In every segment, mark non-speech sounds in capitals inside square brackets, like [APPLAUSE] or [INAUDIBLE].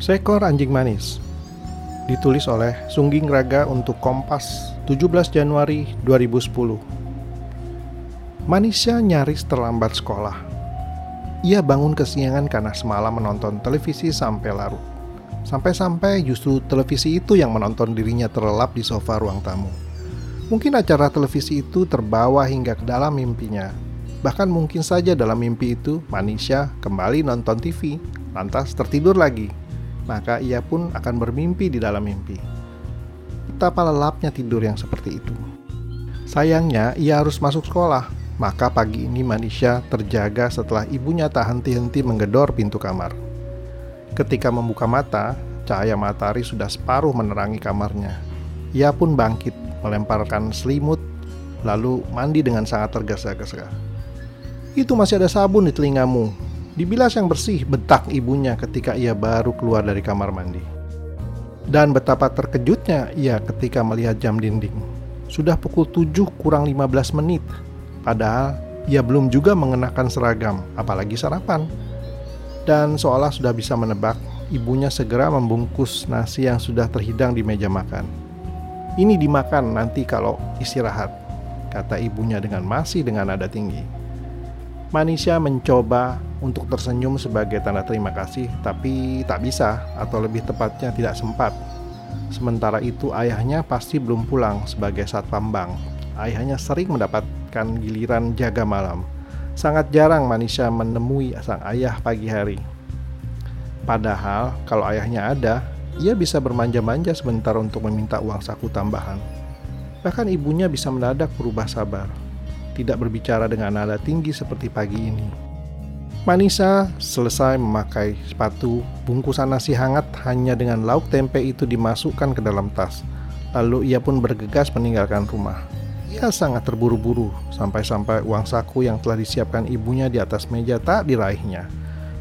Seekor Anjing Manis. Ditulis oleh Sungging Raga untuk Kompas 17 Januari 2010 Manisha nyaris terlambat sekolah. Ia bangun kesiangan karena semalam menonton televisi sampai larut. Sampai-sampai justru televisi itu yang menonton dirinya terlelap di sofa ruang tamu. Mungkin acara televisi itu terbawa hingga ke dalam mimpinya. Bahkan mungkin saja dalam mimpi itu Manisha kembali nonton TV Lantas tertidur lagi maka ia pun akan bermimpi di dalam mimpi. Betapa lelapnya tidur yang seperti itu. Sayangnya, ia harus masuk sekolah, maka pagi ini Manisha terjaga setelah ibunya tak henti-henti menggedor pintu kamar. Ketika membuka mata, cahaya matahari sudah separuh menerangi kamarnya. Ia pun bangkit, melemparkan selimut, lalu mandi dengan sangat tergesa-gesa. Itu masih ada sabun di telingamu, Dibilas yang bersih, bentak ibunya ketika ia baru keluar dari kamar mandi. Dan betapa terkejutnya ia ketika melihat jam dinding. Sudah pukul 7 kurang 15 menit. Padahal ia belum juga mengenakan seragam, apalagi sarapan. Dan seolah sudah bisa menebak, ibunya segera membungkus nasi yang sudah terhidang di meja makan. Ini dimakan nanti kalau istirahat, kata ibunya dengan masih dengan nada tinggi. Manisha mencoba untuk tersenyum sebagai tanda terima kasih, tapi tak bisa, atau lebih tepatnya tidak sempat. Sementara itu, ayahnya pasti belum pulang sebagai satpam bank. Ayahnya sering mendapatkan giliran jaga malam. Sangat jarang Manisha menemui sang ayah pagi hari. Padahal, kalau ayahnya ada, ia bisa bermanja-manja sebentar untuk meminta uang saku tambahan. Bahkan ibunya bisa mendadak berubah sabar tidak berbicara dengan nada tinggi seperti pagi ini. Manisa selesai memakai sepatu, bungkusan nasi hangat hanya dengan lauk tempe itu dimasukkan ke dalam tas. Lalu ia pun bergegas meninggalkan rumah. Ia sangat terburu-buru, sampai-sampai uang saku yang telah disiapkan ibunya di atas meja tak diraihnya.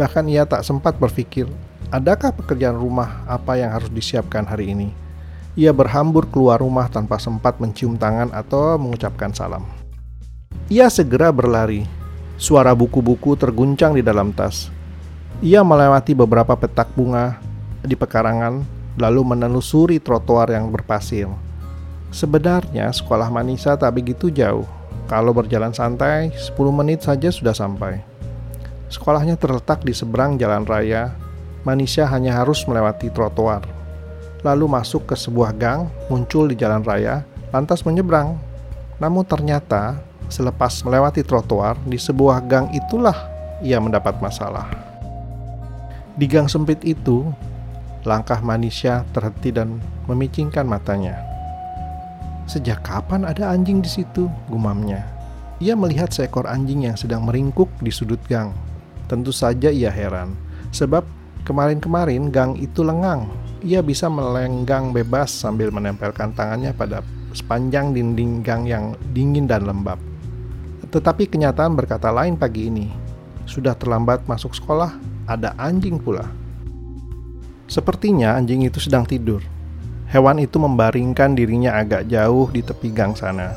Bahkan ia tak sempat berpikir, adakah pekerjaan rumah apa yang harus disiapkan hari ini. Ia berhambur keluar rumah tanpa sempat mencium tangan atau mengucapkan salam. Ia segera berlari. Suara buku-buku terguncang di dalam tas. Ia melewati beberapa petak bunga di pekarangan, lalu menelusuri trotoar yang berpasir. Sebenarnya sekolah Manisa tak begitu jauh. Kalau berjalan santai, 10 menit saja sudah sampai. Sekolahnya terletak di seberang jalan raya. Manisa hanya harus melewati trotoar. Lalu masuk ke sebuah gang, muncul di jalan raya, lantas menyeberang. Namun ternyata Selepas melewati trotoar, di sebuah gang itulah ia mendapat masalah. Di gang sempit itu, langkah manusia terhenti dan memicingkan matanya. Sejak kapan ada anjing di situ? gumamnya. Ia melihat seekor anjing yang sedang meringkuk di sudut gang. Tentu saja ia heran, sebab kemarin-kemarin gang itu lengang. Ia bisa melenggang bebas sambil menempelkan tangannya pada sepanjang dinding gang yang dingin dan lembab. Tetapi kenyataan berkata lain pagi ini. Sudah terlambat masuk sekolah, ada anjing pula. Sepertinya anjing itu sedang tidur. Hewan itu membaringkan dirinya agak jauh di tepi gang sana.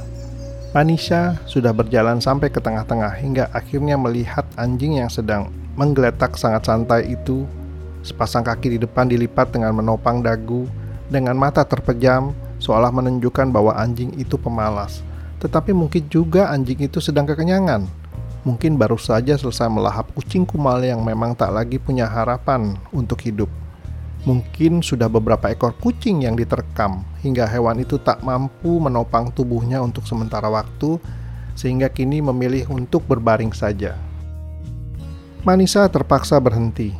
Manisha sudah berjalan sampai ke tengah-tengah hingga akhirnya melihat anjing yang sedang menggeletak sangat santai itu. Sepasang kaki di depan dilipat dengan menopang dagu, dengan mata terpejam, seolah menunjukkan bahwa anjing itu pemalas tetapi mungkin juga anjing itu sedang kekenyangan. Mungkin baru saja selesai melahap kucing kumal yang memang tak lagi punya harapan untuk hidup. Mungkin sudah beberapa ekor kucing yang diterkam hingga hewan itu tak mampu menopang tubuhnya untuk sementara waktu, sehingga kini memilih untuk berbaring saja. Manisa terpaksa berhenti.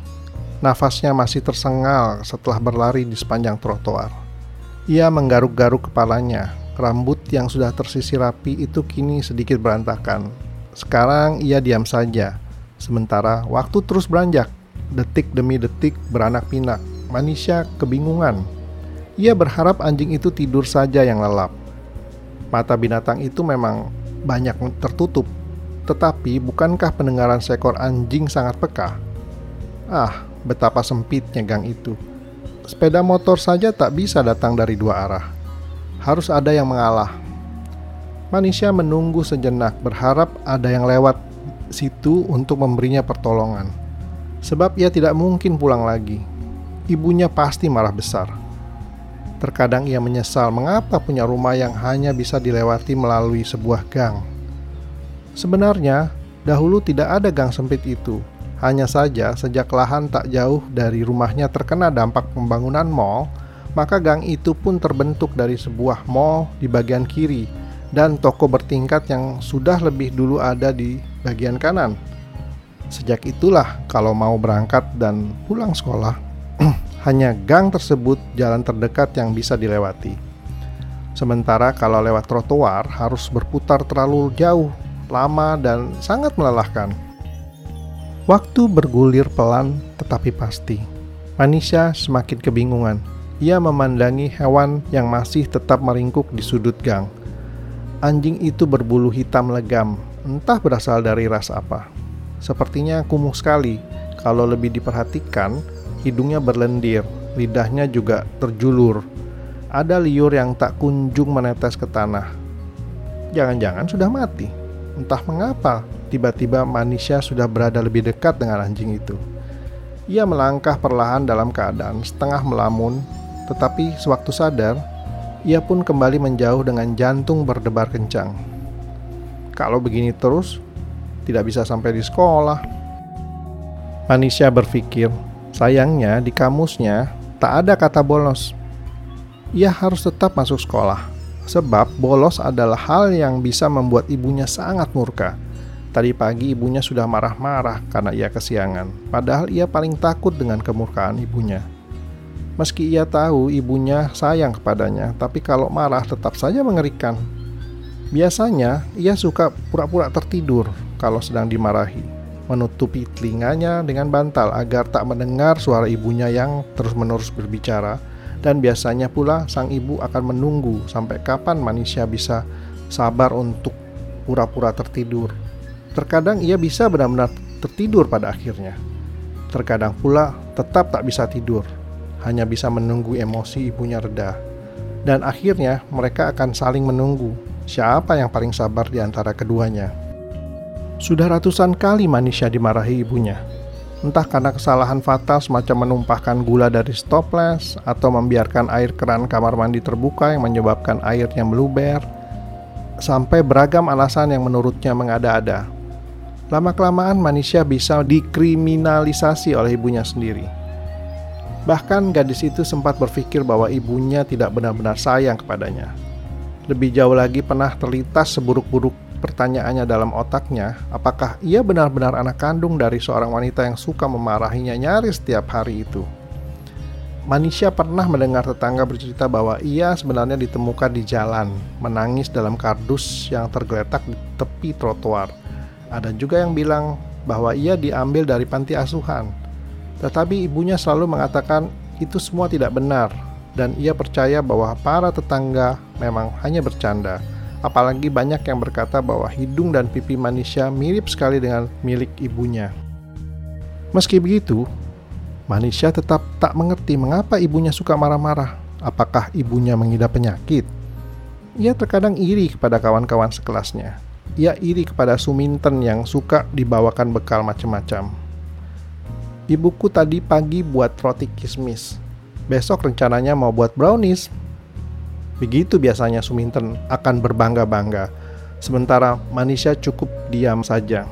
Nafasnya masih tersengal setelah berlari di sepanjang trotoar. Ia menggaruk-garuk kepalanya, Rambut yang sudah tersisir rapi itu kini sedikit berantakan. Sekarang ia diam saja, sementara waktu terus beranjak. Detik demi detik beranak pinak. Manisha kebingungan. Ia berharap anjing itu tidur saja yang lelap. Mata binatang itu memang banyak tertutup, tetapi bukankah pendengaran seekor anjing sangat peka? Ah, betapa sempitnya gang itu. Sepeda motor saja tak bisa datang dari dua arah harus ada yang mengalah. Manusia menunggu sejenak, berharap ada yang lewat situ untuk memberinya pertolongan, sebab ia tidak mungkin pulang lagi. ibunya pasti marah besar. Terkadang ia menyesal mengapa punya rumah yang hanya bisa dilewati melalui sebuah gang. Sebenarnya, dahulu tidak ada gang sempit itu. Hanya saja sejak lahan tak jauh dari rumahnya terkena dampak pembangunan mall, maka gang itu pun terbentuk dari sebuah mall di bagian kiri dan toko bertingkat yang sudah lebih dulu ada di bagian kanan. Sejak itulah kalau mau berangkat dan pulang sekolah, [CLEARS THROAT] hanya gang tersebut jalan terdekat yang bisa dilewati. Sementara kalau lewat trotoar harus berputar terlalu jauh, lama dan sangat melelahkan. Waktu bergulir pelan tetapi pasti. Manisha semakin kebingungan ia memandangi hewan yang masih tetap meringkuk di sudut gang. Anjing itu berbulu hitam legam, entah berasal dari ras apa. Sepertinya kumuh sekali. Kalau lebih diperhatikan, hidungnya berlendir, lidahnya juga terjulur. Ada liur yang tak kunjung menetes ke tanah. Jangan-jangan sudah mati. Entah mengapa, tiba-tiba manusia sudah berada lebih dekat dengan anjing itu. Ia melangkah perlahan dalam keadaan setengah melamun tetapi sewaktu sadar, ia pun kembali menjauh dengan jantung berdebar kencang. Kalau begini terus, tidak bisa sampai di sekolah. Manisha berpikir, sayangnya di kamusnya tak ada kata bolos. Ia harus tetap masuk sekolah, sebab bolos adalah hal yang bisa membuat ibunya sangat murka. Tadi pagi ibunya sudah marah-marah karena ia kesiangan, padahal ia paling takut dengan kemurkaan ibunya. Meski ia tahu ibunya sayang kepadanya, tapi kalau marah tetap saja mengerikan. Biasanya ia suka pura-pura tertidur kalau sedang dimarahi, menutupi telinganya dengan bantal agar tak mendengar suara ibunya yang terus-menerus berbicara. Dan biasanya pula sang ibu akan menunggu sampai kapan manusia bisa sabar untuk pura-pura tertidur. Terkadang ia bisa benar-benar tertidur pada akhirnya. Terkadang pula tetap tak bisa tidur hanya bisa menunggu emosi ibunya reda. Dan akhirnya mereka akan saling menunggu siapa yang paling sabar di antara keduanya. Sudah ratusan kali Manisha dimarahi ibunya. Entah karena kesalahan fatal semacam menumpahkan gula dari stoples atau membiarkan air keran kamar mandi terbuka yang menyebabkan airnya meluber, sampai beragam alasan yang menurutnya mengada-ada. Lama-kelamaan Manisha bisa dikriminalisasi oleh ibunya sendiri. Bahkan gadis itu sempat berpikir bahwa ibunya tidak benar-benar sayang kepadanya. Lebih jauh lagi pernah terlintas seburuk-buruk pertanyaannya dalam otaknya, apakah ia benar-benar anak kandung dari seorang wanita yang suka memarahinya nyaris setiap hari itu. Manisha pernah mendengar tetangga bercerita bahwa ia sebenarnya ditemukan di jalan, menangis dalam kardus yang tergeletak di tepi trotoar. Ada juga yang bilang bahwa ia diambil dari panti asuhan tetapi ibunya selalu mengatakan itu semua tidak benar dan ia percaya bahwa para tetangga memang hanya bercanda. Apalagi banyak yang berkata bahwa hidung dan pipi manusia mirip sekali dengan milik ibunya. Meski begitu, Manisha tetap tak mengerti mengapa ibunya suka marah-marah. Apakah ibunya mengidap penyakit? Ia terkadang iri kepada kawan-kawan sekelasnya. Ia iri kepada Suminten yang suka dibawakan bekal macam-macam. Ibuku tadi pagi buat roti kismis. Besok rencananya mau buat brownies. Begitu biasanya Suminten akan berbangga-bangga. Sementara Manisha cukup diam saja.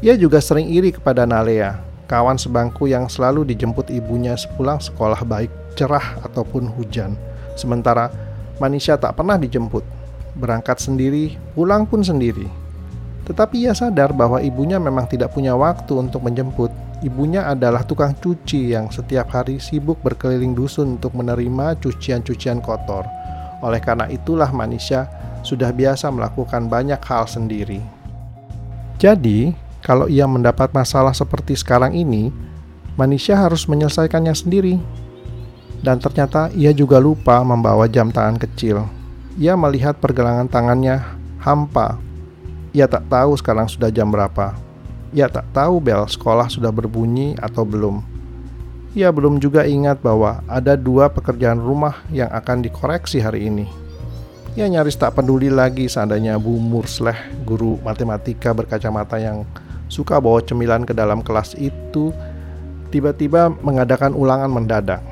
Ia juga sering iri kepada Nalea, kawan sebangku yang selalu dijemput ibunya sepulang sekolah baik cerah ataupun hujan. Sementara Manisha tak pernah dijemput. Berangkat sendiri, pulang pun sendiri. Tetapi ia sadar bahwa ibunya memang tidak punya waktu untuk menjemput Ibunya adalah tukang cuci yang setiap hari sibuk berkeliling dusun untuk menerima cucian-cucian kotor. Oleh karena itulah manusia sudah biasa melakukan banyak hal sendiri. Jadi, kalau ia mendapat masalah seperti sekarang ini, manusia harus menyelesaikannya sendiri. Dan ternyata ia juga lupa membawa jam tangan kecil. Ia melihat pergelangan tangannya hampa. Ia tak tahu sekarang sudah jam berapa. Ia tak tahu bel sekolah sudah berbunyi atau belum. Ia belum juga ingat bahwa ada dua pekerjaan rumah yang akan dikoreksi hari ini. Ia nyaris tak peduli lagi seandainya Bu Mursleh, guru matematika berkacamata yang suka bawa cemilan ke dalam kelas itu, tiba-tiba mengadakan ulangan mendadak.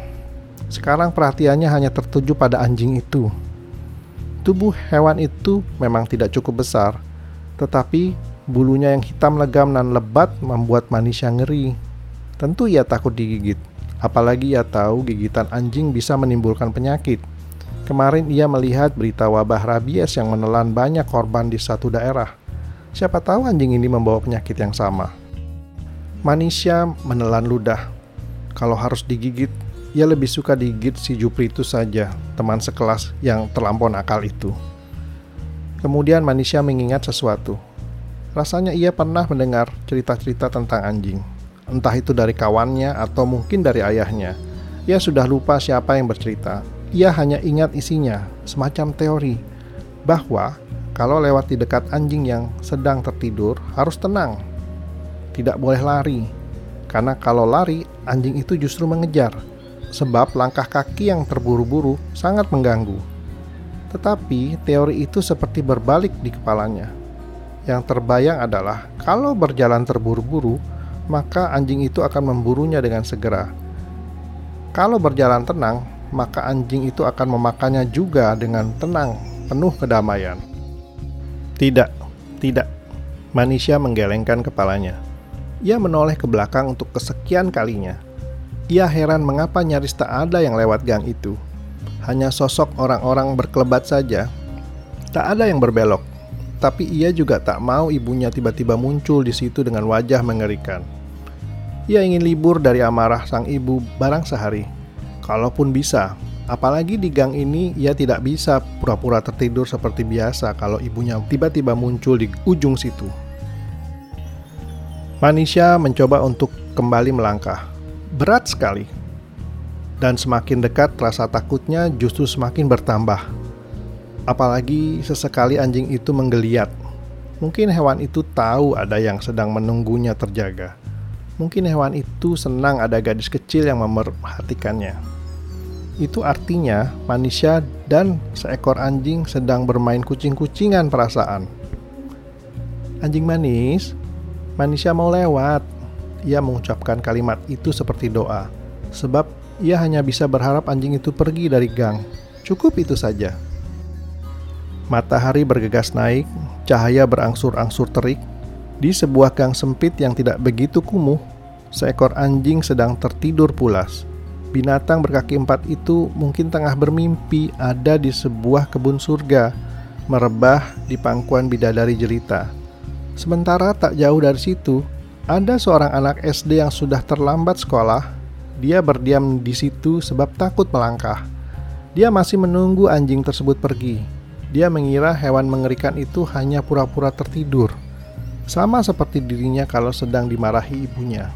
Sekarang perhatiannya hanya tertuju pada anjing itu. Tubuh hewan itu memang tidak cukup besar, tetapi bulunya yang hitam legam dan lebat membuat manusia ngeri. Tentu ia takut digigit, apalagi ia tahu gigitan anjing bisa menimbulkan penyakit. Kemarin ia melihat berita wabah rabies yang menelan banyak korban di satu daerah. Siapa tahu anjing ini membawa penyakit yang sama. Manusia menelan ludah. Kalau harus digigit, ia lebih suka digigit si Jupri saja, teman sekelas yang terlampau nakal itu. Kemudian manusia mengingat sesuatu. Rasanya ia pernah mendengar cerita-cerita tentang anjing. Entah itu dari kawannya atau mungkin dari ayahnya. Ia sudah lupa siapa yang bercerita. Ia hanya ingat isinya, semacam teori bahwa kalau lewat di dekat anjing yang sedang tertidur harus tenang. Tidak boleh lari. Karena kalau lari, anjing itu justru mengejar sebab langkah kaki yang terburu-buru sangat mengganggu. Tetapi teori itu seperti berbalik di kepalanya. Yang terbayang adalah kalau berjalan terburu-buru, maka anjing itu akan memburunya dengan segera. Kalau berjalan tenang, maka anjing itu akan memakannya juga dengan tenang, penuh kedamaian. Tidak, tidak. Manusia menggelengkan kepalanya. Ia menoleh ke belakang untuk kesekian kalinya ia heran mengapa nyaris tak ada yang lewat gang itu. Hanya sosok orang-orang berkelebat saja. Tak ada yang berbelok. Tapi ia juga tak mau ibunya tiba-tiba muncul di situ dengan wajah mengerikan. Ia ingin libur dari amarah sang ibu barang sehari. Kalaupun bisa, apalagi di gang ini ia tidak bisa pura-pura tertidur seperti biasa kalau ibunya tiba-tiba muncul di ujung situ. Manisha mencoba untuk kembali melangkah berat sekali. Dan semakin dekat rasa takutnya justru semakin bertambah. Apalagi sesekali anjing itu menggeliat. Mungkin hewan itu tahu ada yang sedang menunggunya terjaga. Mungkin hewan itu senang ada gadis kecil yang memerhatikannya. Itu artinya manusia dan seekor anjing sedang bermain kucing-kucingan perasaan. Anjing manis, manusia mau lewat, ia mengucapkan kalimat itu seperti doa, sebab ia hanya bisa berharap anjing itu pergi dari gang. Cukup itu saja. Matahari bergegas naik, cahaya berangsur-angsur terik. Di sebuah gang sempit yang tidak begitu kumuh, seekor anjing sedang tertidur pulas. Binatang berkaki empat itu mungkin tengah bermimpi ada di sebuah kebun surga, merebah di pangkuan bidadari jelita. Sementara tak jauh dari situ, ada seorang anak SD yang sudah terlambat sekolah. Dia berdiam di situ sebab takut melangkah. Dia masih menunggu anjing tersebut pergi. Dia mengira hewan mengerikan itu hanya pura-pura tertidur, sama seperti dirinya kalau sedang dimarahi ibunya.